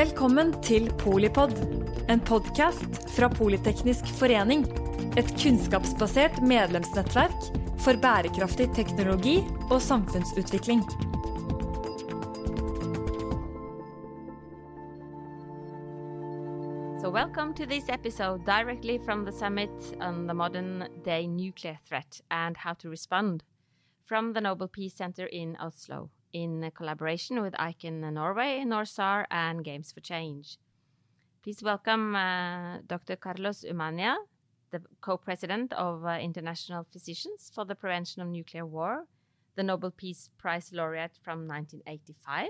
Velkommen til Polipod, en podkast fra Politeknisk forening. Et kunnskapsbasert medlemsnettverk for bærekraftig teknologi og samfunnsutvikling. So, welcome to this episode directly from the summit on the modern day nuclear threat and how to respond from the Nobel Peace Center in Oslo in collaboration with ICAN Norway, NORSAR, and Games for Change. Please welcome uh, Dr. Carlos Umaña, the co president of uh, International Physicians for the Prevention of Nuclear War, the Nobel Peace Prize laureate from 1985.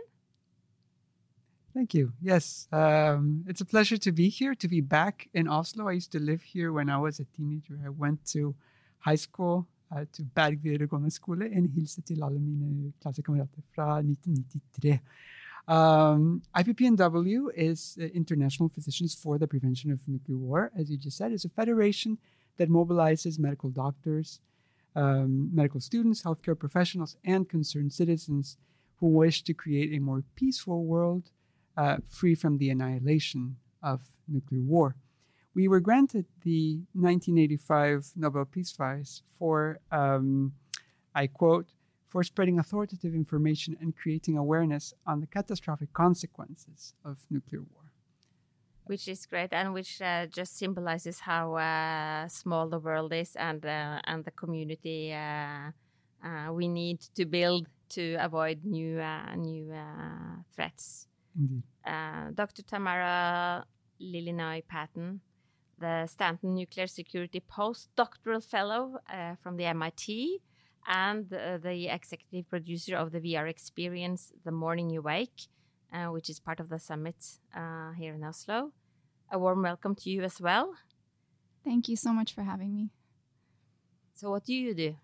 Thank you. Yes, um, it's a pleasure to be here, to be back in Oslo. I used to live here when I was a teenager. I went to high school uh, to Berg videregående skole. En hilse til alle mine klassekamerater fra 1993. Um, IPPNW is uh, International Physicians for the Prevention of Nuclear War, as you just said. It's a federation that mobilizes medical doctors, um, medical students, healthcare professionals, and concerned citizens who wish to create a more peaceful world uh, free from the annihilation of nuclear war. We were granted the 1985 Nobel Peace Prize for, um, I quote, for spreading authoritative information and creating awareness on the catastrophic consequences of nuclear war. Which is great, and which uh, just symbolizes how uh, small the world is, and uh, and the community uh, uh, we need to build to avoid new uh, new threats. Indeed. Dr. Tamara Lilinoy Patton, the Stanton Nuclear Security Postdoctoral Fellow from the MIT, and uh, the executive producer of the VR experience, The Morning You Wake, uh, which is part of the summit uh, here in Oslo. A warm welcome to you as well. Thank you so much for having me. So, what do you do?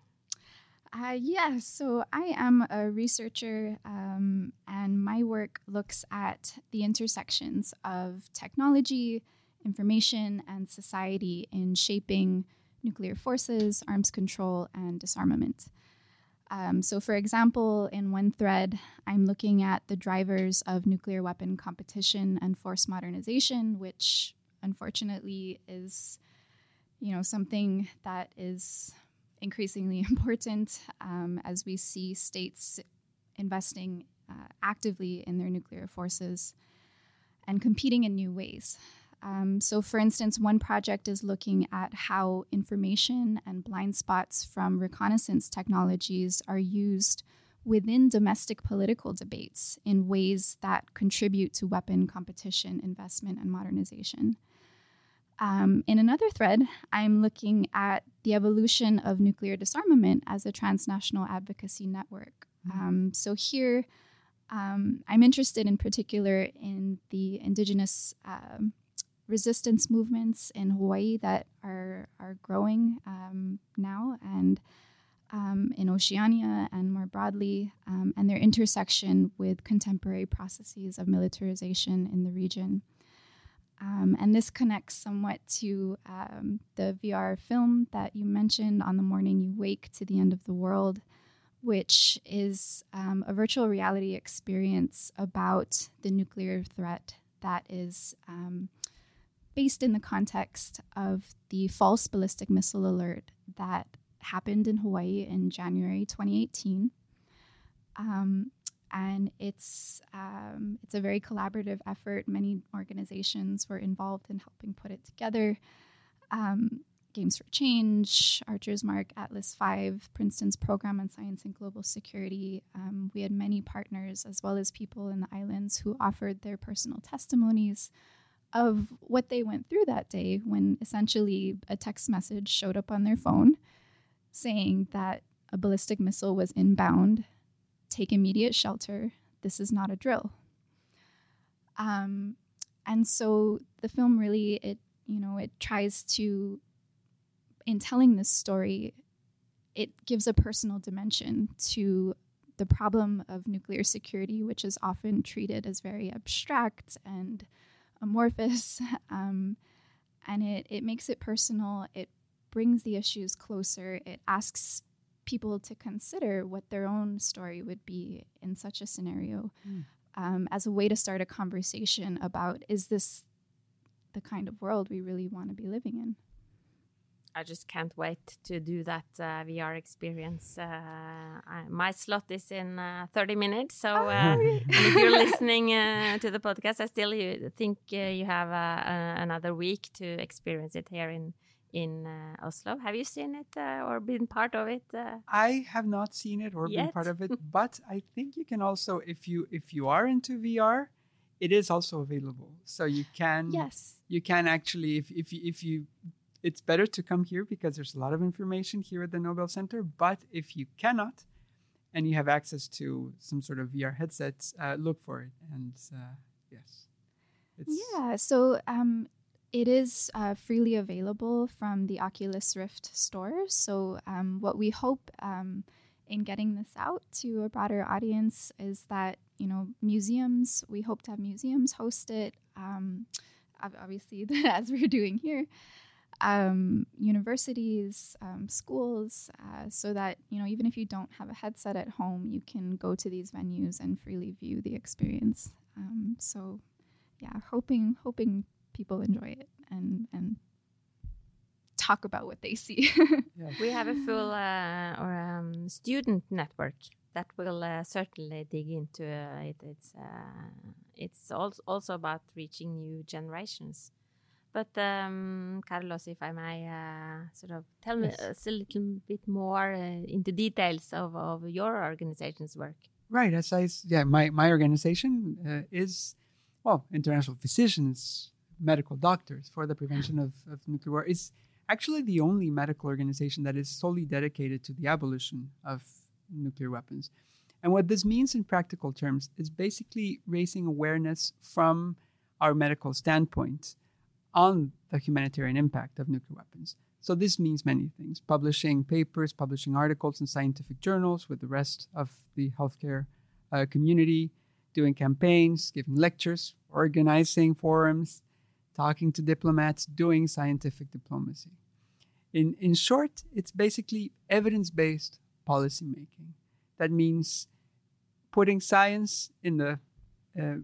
Uh, yeah, so I am a researcher, um, and my work looks at the intersections of technology, information, and society in shaping nuclear forces, arms control, and disarmament. Um, so, for example, in one thread, I'm looking at the drivers of nuclear weapon competition and force modernization, which unfortunately is, you know, something that is increasingly important um, as we see states investing uh, actively in their nuclear forces and competing in new ways. Um, so, for instance, one project is looking at how information and blind spots from reconnaissance technologies are used within domestic political debates in ways that contribute to weapon competition, investment, and modernization. Um, in another thread, I'm looking at the evolution of nuclear disarmament as a transnational advocacy network. Mm-hmm. Um, so, here, um, I'm interested in particular in the indigenous um, resistance movements in Hawaii that are are growing um, now and um, in Oceania and more broadly, um, and their intersection with contemporary processes of militarization in the region. Um, and this connects somewhat to um, the VR film that you mentioned on the morning you wake to the end of the world, which is um, a virtual reality experience about the nuclear threat that is um, based in the context of the false ballistic missile alert that happened in Hawaii in January 2018. Um, and it's um, it's a very collaborative effort. Many organizations were involved in helping put it together. Um, Games for Change, Archer's Mark, Atlas Five, Princeton's Program on Science and Global Security. Um, we had many partners, as well as people in the islands who offered their personal testimonies of what they went through that day when essentially a text message showed up on their phone saying that a ballistic missile was inbound, take immediate shelter, this is not a drill. Um, and so the film really, it, you know, it tries to, in telling this story, it gives a personal dimension to the problem of nuclear security, which is often treated as very abstract and amorphous, um, and it it makes it personal. It brings the issues closer. It asks people to consider what their own story would be in such a scenario. Mm. um, as a way to start a conversation about is this the kind of world we really want to be living in? I just can't wait to do that uh, VR experience. Uh, I, my slot is in uh, 30 minutes. So uh, if you're listening uh, to the podcast, I still think uh, you have another week to experience it here in in Oslo. Have you seen it or been part of it? I have not seen it or yet? been part of it, but I think you can also, if you if you are into VR, it is also available. So you can yes you can actually if if you, if you it's better to come here because there's a lot of information here at the Nobel Center. But if you cannot, and you have access to some sort of VR headsets, uh, look for it. And uh, yes, yeah. So um, it is uh, freely available from the Oculus Rift store. So um, what we hope um, in getting this out to a broader audience is that you know museums. We hope to have museums host it. Um, obviously, as we're doing here um, universities, um, schools, uh, so that you know even if you don't have a headset at home, you can go to these venues and freely view the experience. Um, so, yeah, hoping hoping people enjoy it and and talk about what they see. yeah. We have a full uh, or um, student network that will uh, certainly dig into uh, it. It's uh, it's also about reaching new generations. But um, Carlos, if I may uh, sort of tell yes. us a little bit more uh, into details of, of your organization's work. Right. As I, yeah, my, my organization uh, is, well, International Physicians, Medical Doctors for the Prevention of, of Nuclear War. It's actually the only medical organization that is solely dedicated to the abolition of nuclear weapons. And what this means in practical terms is basically raising awareness from our medical standpoint on the humanitarian impact of nuclear weapons. So this means many things publishing papers, publishing articles in scientific journals with the rest of the healthcare uh, community, doing campaigns, giving lectures, organizing forums, talking to diplomats, doing scientific diplomacy. In, in short, it's basically evidence based policymaking. That means putting science in the, uh,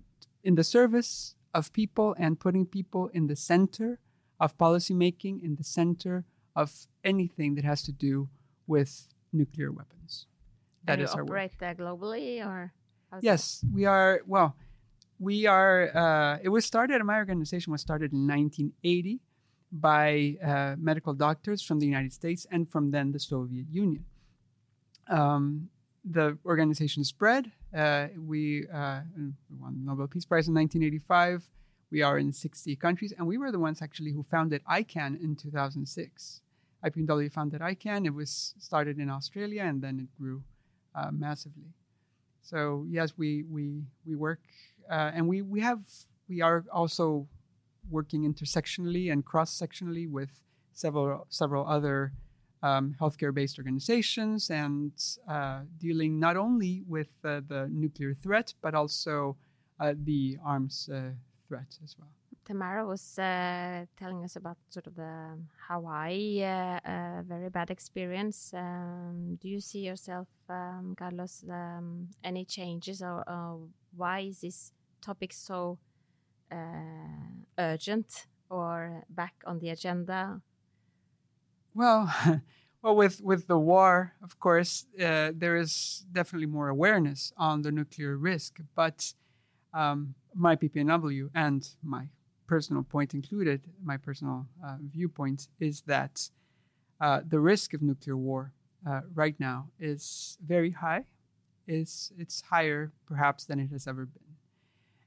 in the service of people and putting people in the center of policymaking, in the center of anything that has to do with nuclear weapons. That is our operate work. globally, or yes, that? we are. Well, we are. Uh, it was started. My organization was started in 1980 by uh, medical doctors from the United States and from then the Soviet Union. Um, the organization spread. Uh, we, uh, won the Nobel Peace Prize in 1985. We are in 60 countries, and we were the ones actually who founded ICAN in 2006. IPPNW founded ICAN. It was started in Australia, and then it grew uh, massively. So yes, we we we work, uh, and we we have we are also working intersectionally and cross-sectionally with several several other um, healthcare-based organizations and uh, dealing not only with uh, the nuclear threat but also uh, the arms uh, threat as well. Tamara was uh, telling us about sort of the Hawaii uh, very bad experience. Um, do you see yourself, um, Carlos, um, any changes or, or, why is this topic so urgent or back on the agenda? Well, well, with with the war, of course, uh, there is definitely more awareness on the nuclear risk. But um, IPPNW and my personal point included, my personal uh, viewpoint is that uh, the risk of nuclear war uh, right now is very high. Is it's higher perhaps than it has ever been,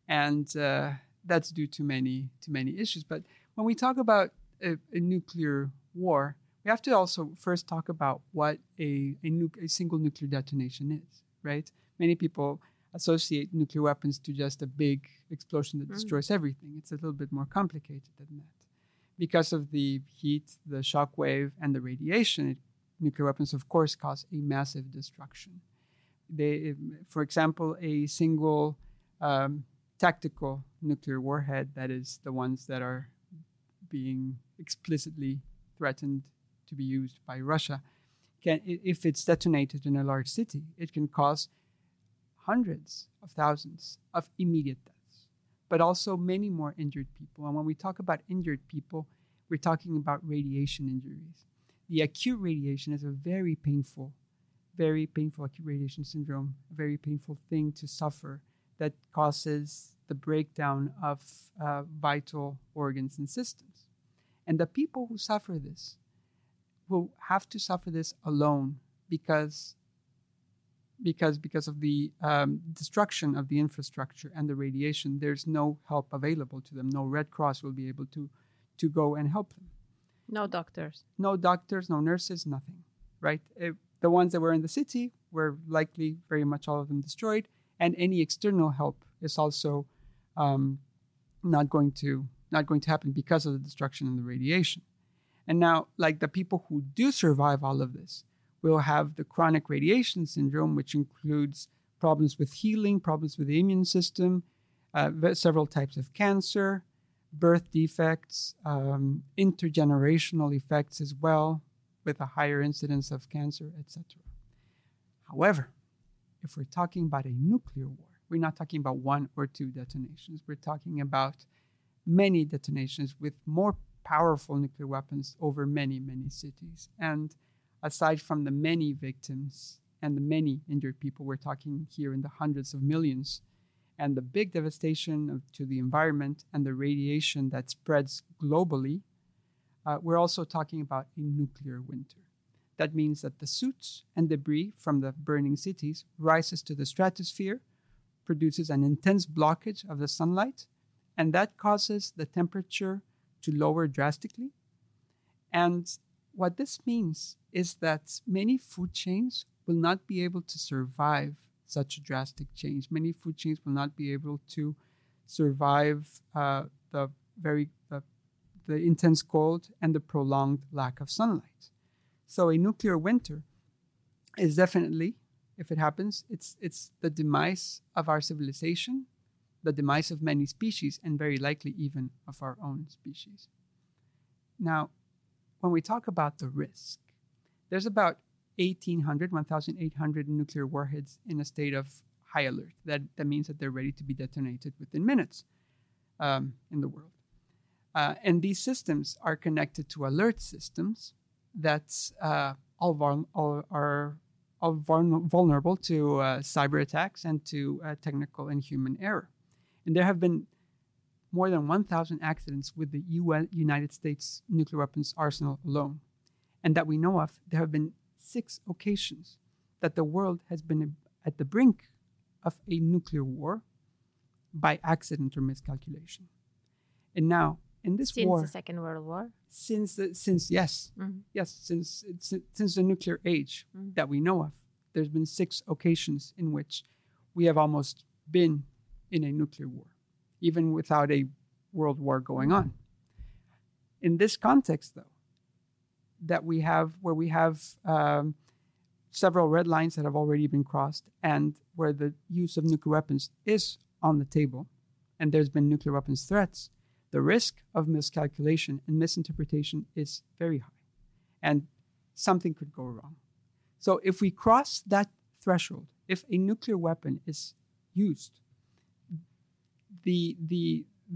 and uh, that's due to many to many issues. But when we talk about a, a nuclear war we have to also first talk about what a, a, nu- a single nuclear detonation is, right? Many people associate nuclear weapons to just a big explosion that mm. destroys everything. It's a little bit more complicated than that. Because of the heat, the shock wave, and the radiation, it, nuclear weapons, of course, cause a massive destruction. They, for example, a single um, tactical nuclear warhead, that is the ones that are being explicitly threatened to be used by Russia, can, if it's detonated in a large city, it can cause hundreds of thousands of immediate deaths, but also many more injured people. And when we talk about injured people, we're talking about radiation injuries. The acute radiation is a very painful, very painful acute radiation syndrome, a very painful thing to suffer that causes the breakdown of uh, vital organs and systems. And the people who suffer this will have to suffer this alone because because because of the um, destruction of the infrastructure and the radiation. There's no help available to them. No red cross will be able to to go and help them. No doctors. No doctors no nurses nothing right? It, the ones that were in the city were likely very much all of them destroyed and any external help is also um, not going to not going to happen because of the destruction and the radiation and now like the people who do survive all of this will have the chronic radiation syndrome, which includes problems with healing, problems with the immune system, uh, several types of cancer, birth defects, um, intergenerational effects as well, with a higher incidence of cancer, etc. However, if we're talking about a nuclear war, we're not talking about one or two detonations. We're talking about many detonations with more powerful nuclear weapons over many, many cities. And aside from the many victims and the many injured people, we're talking here in the hundreds of millions, and the big devastation of, to the environment and the radiation that spreads globally, uh, we're also talking about a nuclear winter. That means that the soot and debris from the burning cities rises to the stratosphere, produces an intense blockage of the sunlight, and that causes the temperature to lower drastically. And what this means is that many food chains will not be able to survive such a drastic change. Many food chains will not be able to survive uh, the very the intense cold and the prolonged lack of sunlight. So a nuclear winter is definitely, if it happens, it's it's the demise of our civilization, the demise of many species, and very likely even of our own species. Now, when we talk about the risk, there's about 1,800, 1,800 nuclear warheads in a state of high alert. That, that means that they're ready to be detonated within minutes um, in the world. Uh, and these systems are connected to alert systems that uh, all, vul- all are all vulnerable to uh, cyber attacks and to uh, technical and human error. And there have been more than 1,000 accidents with the US, United States nuclear weapons arsenal alone. And that we know of, there have been six occasions that the world has been at the brink of a nuclear war by accident or miscalculation. And now, in this since war, the Second World War, since the, since yes, Mhm. yes, since since the nuclear age Mhm. that we know of, there's been six occasions in which we have almost been in a nuclear war even without a world war going on. In this context, though, that we have where we have um, several red lines that have already been crossed, and where the use of nuclear weapons is on the table, and there's been nuclear weapons threats, the risk of miscalculation and misinterpretation is very high, and something could go wrong. So if we cross that threshold, if a nuclear weapon is used the the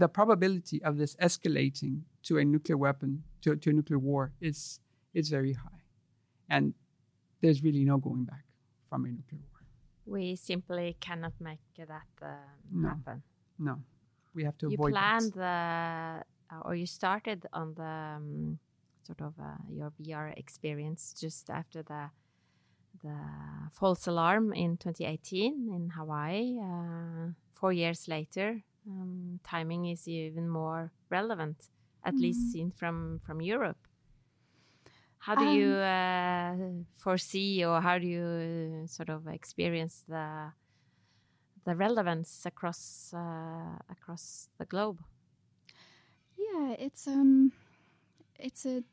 the probability of this escalating to a nuclear weapon to, to a nuclear war is is very high and there's really no going back from a nuclear war we simply cannot make that uh, No. happen. no we have to You avoid planned that. the, uh, or you started on the um, sort of uh, your VR experience just after the the false alarm in 2018 in Hawaii. Uh, four years later, um, timing is even more relevant, at least seen from from Europe. How do you uh, foresee, or how do you uh, sort of experience the the relevance across uh, across the globe? Yeah, it's um, it's a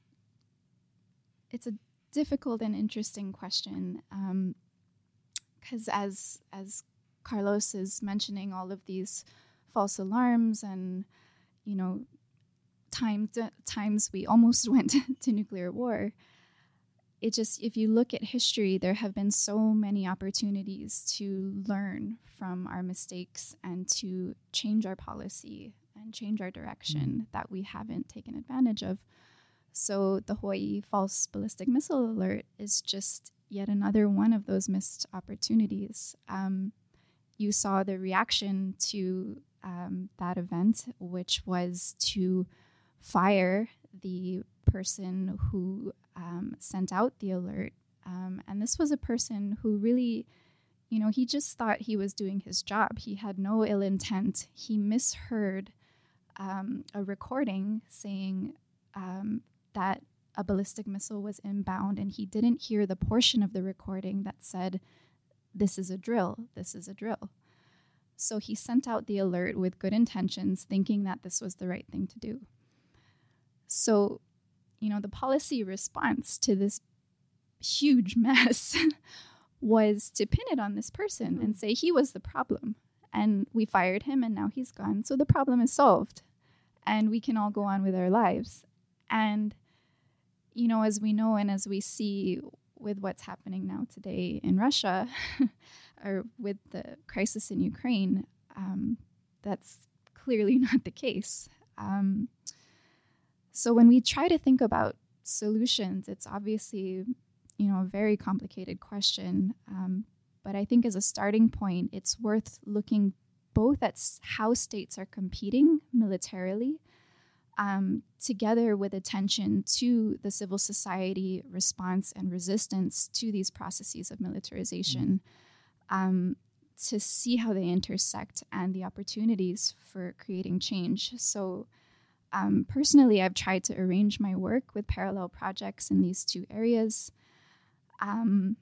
it's a difficult and interesting question because as as Carlos is mentioning all of these false alarms and you know times times we almost went to nuclear war. it just, if you look at history, there have been so many opportunities to learn from our mistakes and to change our policy and change our direction mm. that we haven't taken advantage of. So the Hawaii false ballistic missile alert is just yet another one of those missed opportunities. Um, you saw the reaction to um, that event, which was to fire the person who um, sent out the alert. Um, and this was a person who really, you know, he just thought he was doing his job. He had no ill intent. He misheard um, a recording saying um, that a ballistic missile was inbound, and he didn't hear the portion of the recording that said, This is a drill, this is a drill. So he sent out the alert with good intentions, thinking that this was the right thing to do. So, you know, the policy response to this huge mess was to pin it on this person and say he was the problem. And we fired him, and now he's gone. So the problem is solved, and we can all go on with our lives. And you know, as we know and as we see with what's happening now today in Russia or with the crisis in Ukraine, um, that's clearly not the case. Um, so when we try to think about solutions, it's obviously, you know, a very complicated question. Um, but I think as a starting point, it's worth looking both at how states are competing militarily um, together with attention to the civil society response and resistance to these processes of militarization, um, to see how they intersect and the opportunities for creating change. So, um, personally, I've tried to arrange my work with parallel projects in these two areas. Um,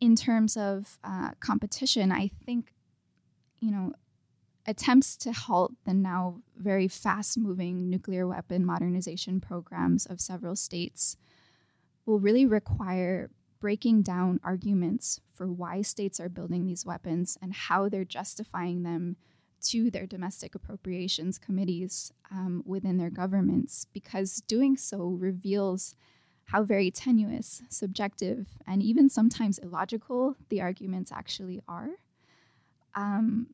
in terms of uh, competition, I think, you know, attempts to halt the now very fast moving nuclear weapon modernization programs of several states will really require breaking down arguments for why states are building these weapons and how they're justifying them to their domestic appropriations committees um, within their governments, because doing so reveals how very tenuous, subjective, and even sometimes illogical the arguments actually are. Um,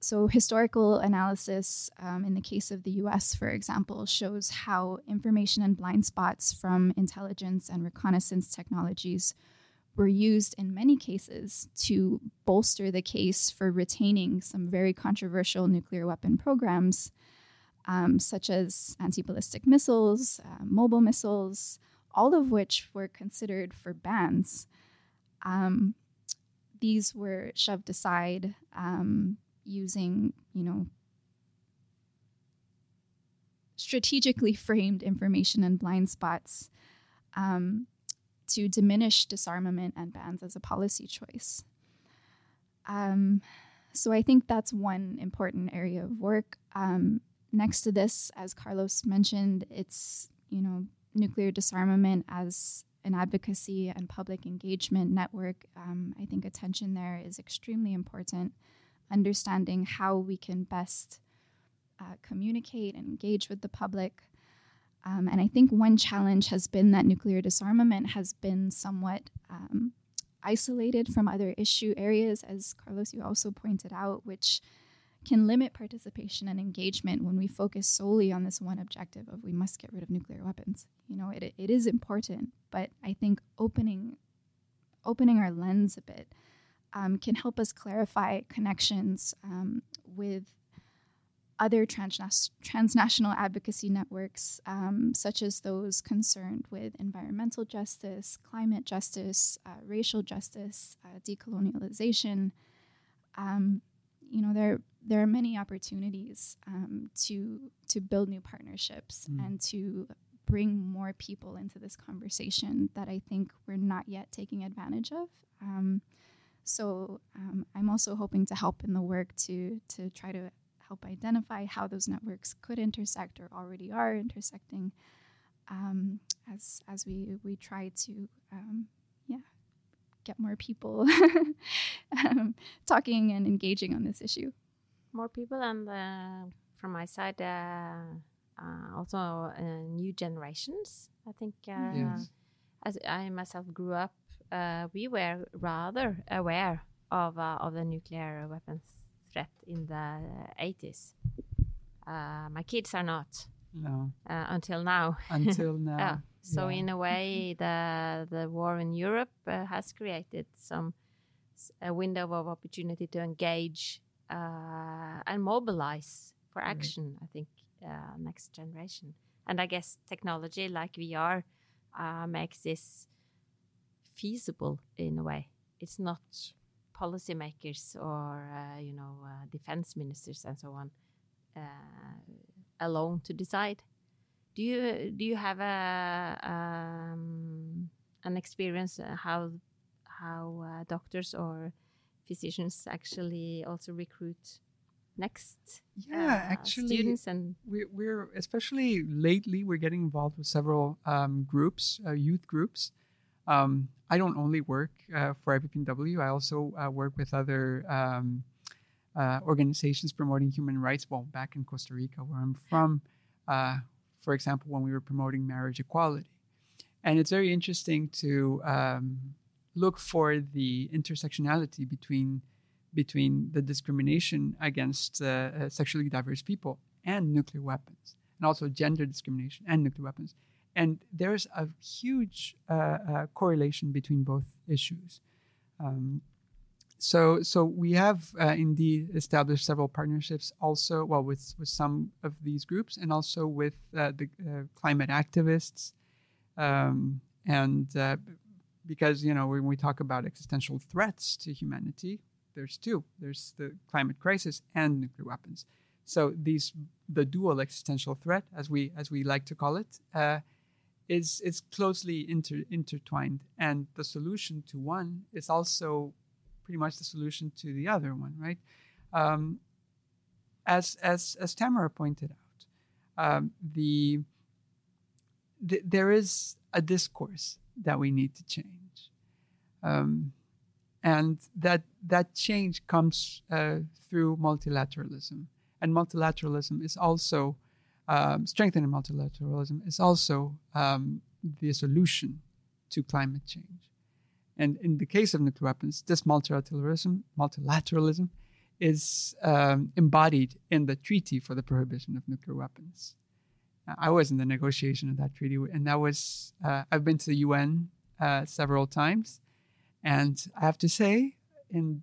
so, historical analysis um, in the case of the US, for example, shows how information and blind spots from intelligence and reconnaissance technologies were used in many cases to bolster the case for retaining some very controversial nuclear weapon programs, um, such as anti ballistic missiles, uh, mobile missiles, all of which were considered for bans. Um, these were shoved aside um, using, you know, strategically framed information and blind spots um, to diminish disarmament and bans as a policy choice. Um, so I think that's one important area of work. Um, next to this, as Carlos mentioned, it's you know nuclear disarmament as an advocacy and public engagement network. Um, I think attention there is extremely important understanding how we can best uh, communicate and engage with the public. Um, and I think one challenge has been that nuclear disarmament has been somewhat um, isolated from other issue areas, as Carlos, you also pointed out, which can limit participation and engagement when we focus solely on this one objective of we must get rid of nuclear weapons. You know, it, it is important, but I think opening opening our lens a bit um, can help us clarify connections um, with other transnational advocacy networks, um, such as those concerned with environmental justice, climate justice, uh, racial justice, uh, decolonialization. Um, you know, there there are many opportunities um, to to build new partnerships mm. and to bring more people into this conversation that I think we're not yet taking advantage of. So um, I'm also hoping to help in the work to to try to help identify how those networks could intersect or already are intersecting um, as as we we try to um, yeah get more people um, talking and engaging on this issue. More people and from my side. Uh, uh, also uh, new generations. I think uh, Yes. as I myself grew up, uh, we were rather aware of uh, of the nuclear weapons threat in the 80s. Uh, my kids are not No, uh, until now. until now. Yeah. So yeah. in a way, the the war in Europe uh, has created some s- a window of opportunity to engage uh, and mobilize for action. I think uh, next generation, and I guess technology like VR uh, makes this feasible in a way. It's not policymakers or uh, you know uh, defense ministers and so on uh, alone to decide. Do you do you have a um, an experience uh, how how uh, doctors or physicians actually also recruit next yeah, uh, actually, students and we're, we're especially lately we're getting involved with several um, groups, uh, youth groups. Um, I don't only work uh, for IPPNW. I also uh, work with other um, uh, organizations promoting human rights. Well, back in Costa Rica, where I'm from, uh, for example, when we were promoting marriage equality, and it's very interesting to um, look for the intersectionality between between the discrimination against uh, uh, sexually diverse people and nuclear weapons, and also gender discrimination and nuclear weapons. And there's a huge uh, uh, correlation between both issues. Um, so, so we have uh, indeed established several partnerships, also well with with some of these groups, and also with uh, the uh, climate activists, um, and uh, because you know when we talk about existential threats to humanity, there's two. There's the climate crisis and nuclear weapons. So these the dual existential threat, as we as we like to call it, uh, is is closely inter, intertwined, and the solution to one is also pretty much the solution to the other one, right? Um, as as as Tamara pointed out, um, the, the there is a discourse that we need to change. Um, and that that change comes uh, through multilateralism and multilateralism is also um, strengthening multilateralism is also um, the solution to climate change. And in the case of nuclear weapons this multilateralism multilateralism is um, embodied in the treaty for the prohibition of nuclear weapons. I was in the negotiation of that treaty and that was uh, i've been to the un uh, several times. And I have to say, in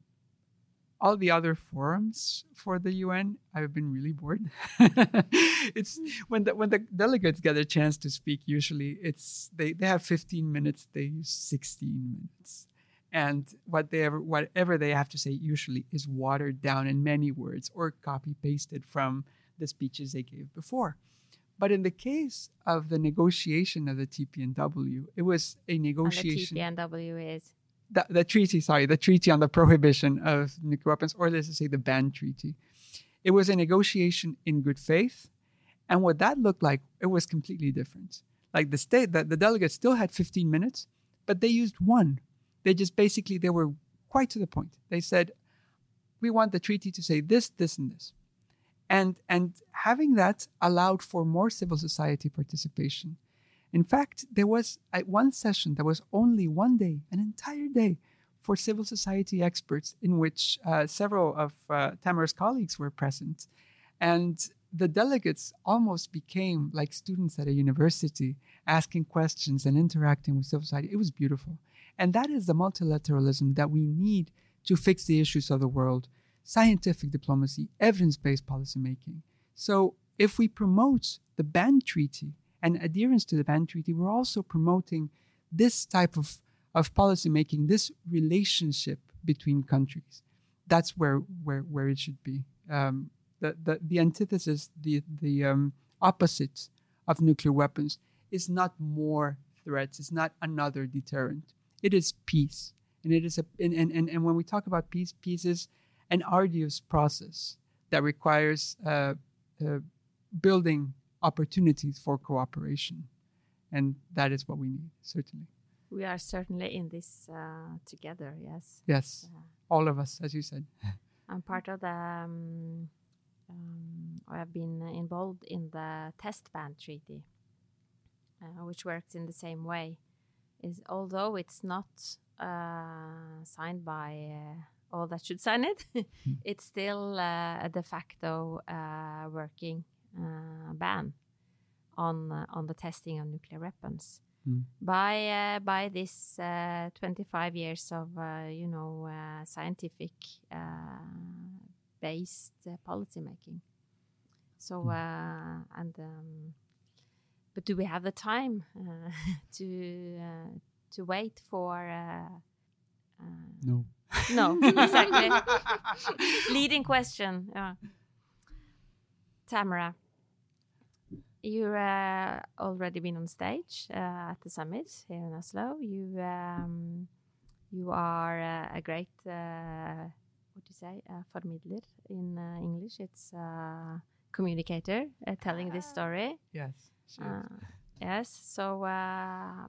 all the other forums for the UN, I've been really bored. it's mm. when the when the delegates get a chance to speak, usually it's they, they have 15 minutes, they use 16 minutes. And what they ever whatever they have to say usually is watered down in many words or copy pasted from the speeches they gave before. But in the case of the negotiation of the TPNW, it was a negotiation. and the TPNW is the, the treaty, sorry, the treaty on the prohibition of nuclear weapons, or let's say the ban treaty. It was a negotiation in good faith. And what that looked like, it was completely different. Like the state, the, the delegates still had 15 minutes, but they used one. They just basically, they were quite to the point. They said, we want the treaty to say this, this, and this. And, and having that allowed for more civil society participation. In fact, there was at one session, there was only one day, an entire day, for civil society experts, in which uh, several of uh, Tamara's colleagues were present. And the delegates almost became like students at a university, asking questions and interacting with civil society. It was beautiful. And that is the multilateralism that we need to fix the issues of the world scientific diplomacy, evidence based policymaking. So, if we promote the ban treaty, and adherence to the ban treaty, we're also promoting this type of, of policy making, this relationship between countries. That's where where, where it should be. Um, the, the, the antithesis, the, the um, opposite of nuclear weapons is not more threats, it's not another deterrent. It is peace. And it is a and, and, and, when we talk about peace, peace is an arduous process that requires uh, uh, building opportunities for cooperation. And that is what we need, certainly. we are certainly in this uh, together. Yes, Yes, Uh, all of us, as you said. I'm part of the um, um, or have been involved in the test ban treaty, uh, which works in the same way. Is although it's not uh, signed by uh, all that should sign it, it's still uh, a de facto uh, working ban on on the testing of nuclear weapons. Mm. By uh, by this uh, 25 years of uh, you know scientific based policy making. So mm. and um, but do we have the time to to wait for? no. No, exactly. Leading question. Yeah. Tamara, You've uh, already been on stage uh, at the summit here in Oslo. You um, you are uh, a great uh, what do you say formidler in uh, English? It's communicator uh, telling this story. Yes. yes. So,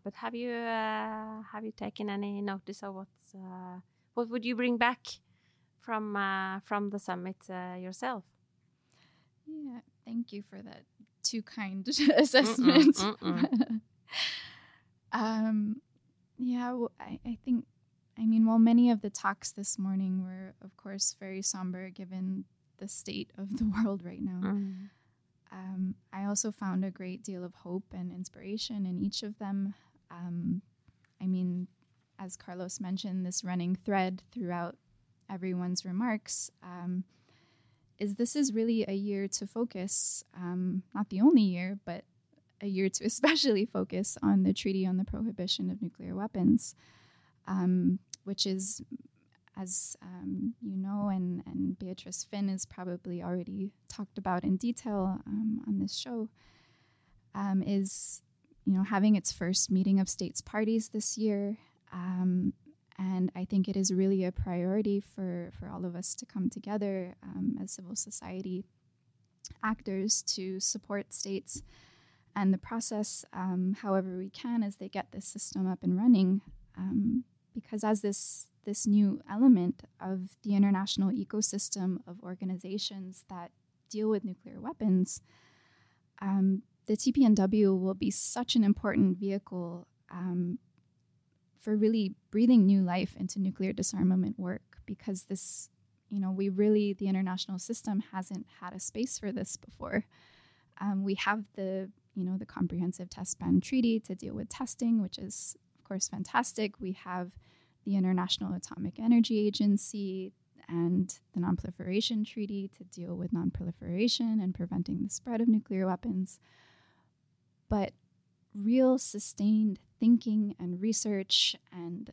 but have you have you taken any notice of what's what would you bring back from from the summit yourself? Yeah, thank you for that too kind assessment. Mm-mm, mm-mm. um, yeah, well, I, I think, I mean, while many of the talks this morning were, of course, very somber given the state of the world right now, mm. um, I also found a great deal of hope and inspiration in each of them. Um, I mean, as Carlos mentioned, this running thread throughout everyone's remarks um, is this is really a year to focus, um, not the only year, but a year to especially focus on the Treaty on the Prohibition of Nuclear Weapons, um, which is, as um, you know, and, and Beatrice Fihn has probably already talked about in detail um, on this show, um, is you know having its first meeting of states parties this year. And I think it is really a priority for, for all of us to come together um, as civil society actors to support states and the process um, however we can as they get this system up and running. Um, because as this this new element of the international ecosystem of organizations that deal with nuclear weapons, um, the TPNW will be such an important vehicle um, for really breathing new life into nuclear disarmament work because this, you know, we really, the international system hasn't had a space for this before. Um, we have the, you know, the Comprehensive Test Ban Treaty to deal with testing, which is, of course, fantastic. We have the International Atomic Energy Agency and the Nonproliferation Treaty to deal with nonproliferation and preventing the spread of nuclear weapons. But real sustained thinking and research and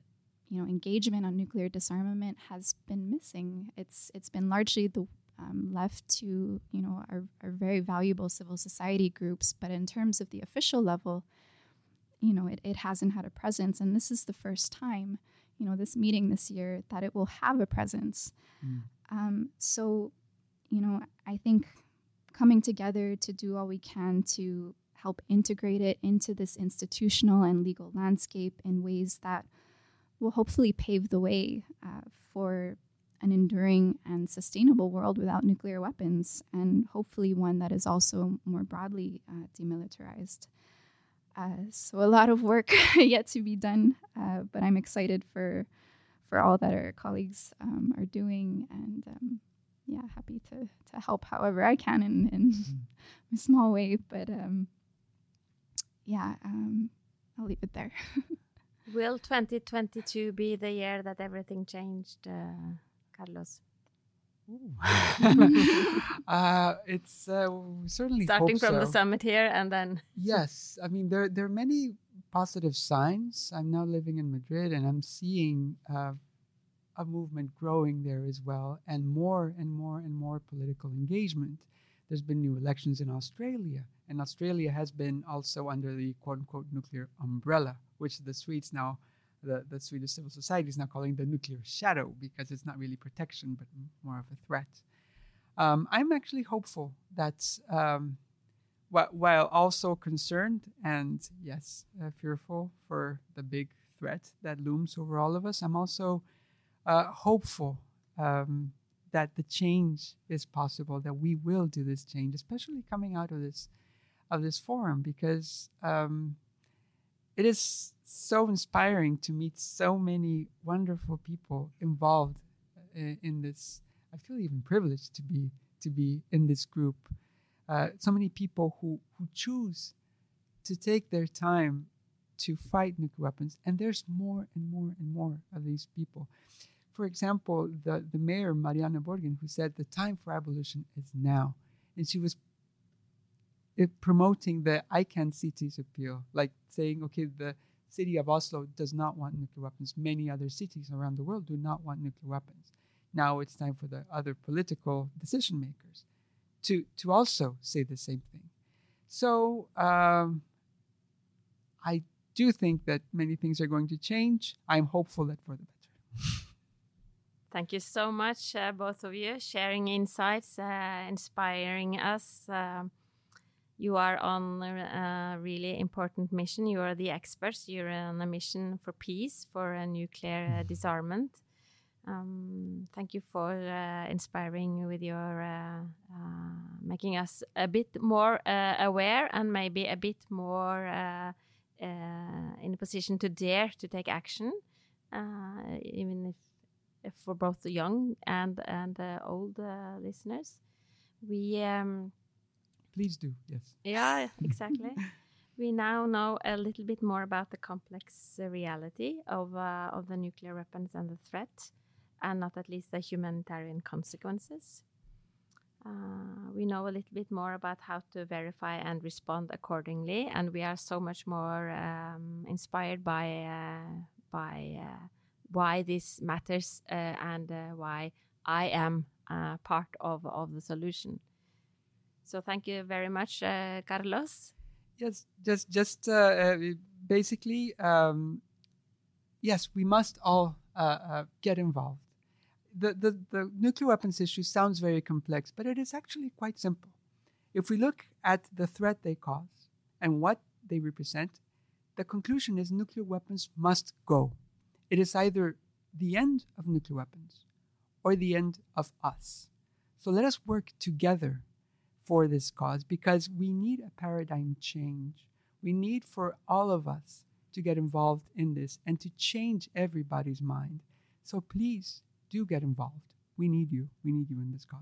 you know engagement on nuclear disarmament has been missing. It's it's been largely the um, left to you know our, our very valuable civil society groups, but in terms of the official level, you know it, it hasn't had a presence, and this is the first time you know this meeting this year that it will have a presence. Mm. Um, so you know I think coming together to do all we can to help integrate it into this institutional and legal landscape in ways that will hopefully pave the way uh, for an enduring and sustainable world without nuclear weapons, and hopefully one that is also more broadly uh, demilitarized. Uh, so a lot of work yet to be done, uh, but I'm excited for for all that our colleagues um, are doing, and um, yeah, happy to to help however I can in, in mm-hmm. a small way. But um, yeah, um, I'll leave it there. Will 2022 be the year that everything changed, uh, Carlos? uh, it's uh, certainly starting from so. the summit here and then. yes, I mean there there are many positive signs. I'm now living in Madrid and I'm seeing uh, a movement growing there as well, and more and more and more political engagement. There's been new elections in Australia and Australia has been also under the quote unquote nuclear umbrella, which the Swedes now, the, the Swedish civil society is now calling the nuclear shadow because it's not really protection, but more of a threat. Um, I'm actually hopeful that um, while also concerned and yes, uh, fearful for the big threat that looms over all of us, I'm also uh, hopeful um, that the change is possible, that we will do this change, especially coming out of this of this forum, because um, it is so inspiring to meet so many wonderful people involved in, in this. I feel even privileged to be to be in this group. Uh, so many people who who choose to take their time to fight nuclear weapons, and there's more and more and more of these people. For example, the, the mayor, Marianne Borgen, who said the time for abolition is now. And she was promoting the ICAN cities appeal, like saying, okay, the city of Oslo does not want nuclear weapons. Many other cities around the world do not want nuclear weapons. Now it's time for the other political decision makers to, to also say the same thing. So um, I do think that many things are going to change. I'm hopeful that for the better. Thank you so much, uh, both of you, sharing insights, uh, inspiring us. Uh, you are on a really important mission. You are the experts. You're on a mission for peace, for a nuclear uh, disarmament. Um, thank you for uh, inspiring with your uh, making us a bit more aware and maybe a bit more in a position to dare to take action, even if for both the young and and uh, old uh, listeners. We um, please do yes. Yeah, exactly. we now know a little bit more about the complex uh, reality of uh, of the nuclear weapons and the threat, and not at least the humanitarian consequences. Uh, we know a little bit more about how to verify and respond accordingly, and we are so much more um, inspired by uh, by why this matters uh, and uh, why I am uh, part of, of the solution. So thank you very much, uh, Carlos. Yes, just just uh, uh, basically, um, yes, we must all get involved. The, the, the nuclear weapons issue sounds very complex, but it is actually quite simple. If we look at the threat they cause and what they represent, the conclusion is nuclear weapons must go. It is either the end of nuclear weapons or the end of us. So let us work together for this cause because we need a paradigm change. We need for all of us to get involved in this and to change everybody's mind. So please do get involved. We need you. We need you in this cause.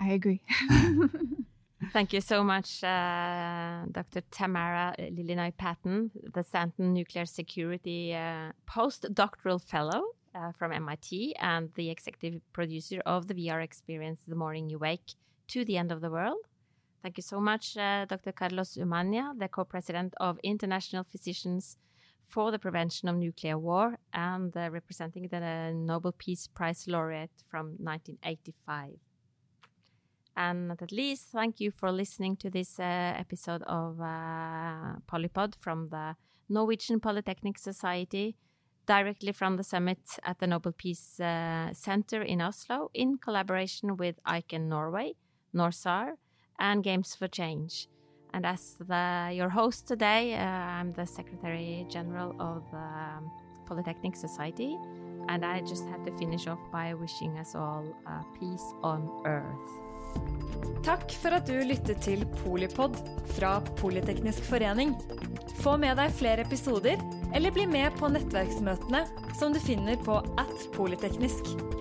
I agree. Thank you so much, uh, Dr. Tamara Lilinoy Patton, the Stanton Nuclear Security uh, postdoctoral fellow uh, from MIT and the executive producer of the VR experience, The Morning You Wake, to the End of the World. Thank you so much, uh, Dr. Carlos Umaña, the co president of International Physicians for the Prevention of Nuclear War and uh, representing the Nobel Peace Prize laureate from 1985. And not at least, thank you for listening to this uh, episode of uh, Polypod from the Norwegian Polytechnic Society, directly from the summit at the Nobel Peace uh, Center in Oslo, in collaboration with ICAN Norway, NORSAR, and Games for Change. And as the, your host today, uh, I'm the Secretary General of the um, Polytechnic Society. And I just have to finish off by wishing us all peace on earth. Takk for at du lyttet til Polipod fra Politeknisk forening. Få med deg flere episoder, eller bli med på nettverksmøtene som du finner på at polyteknisk.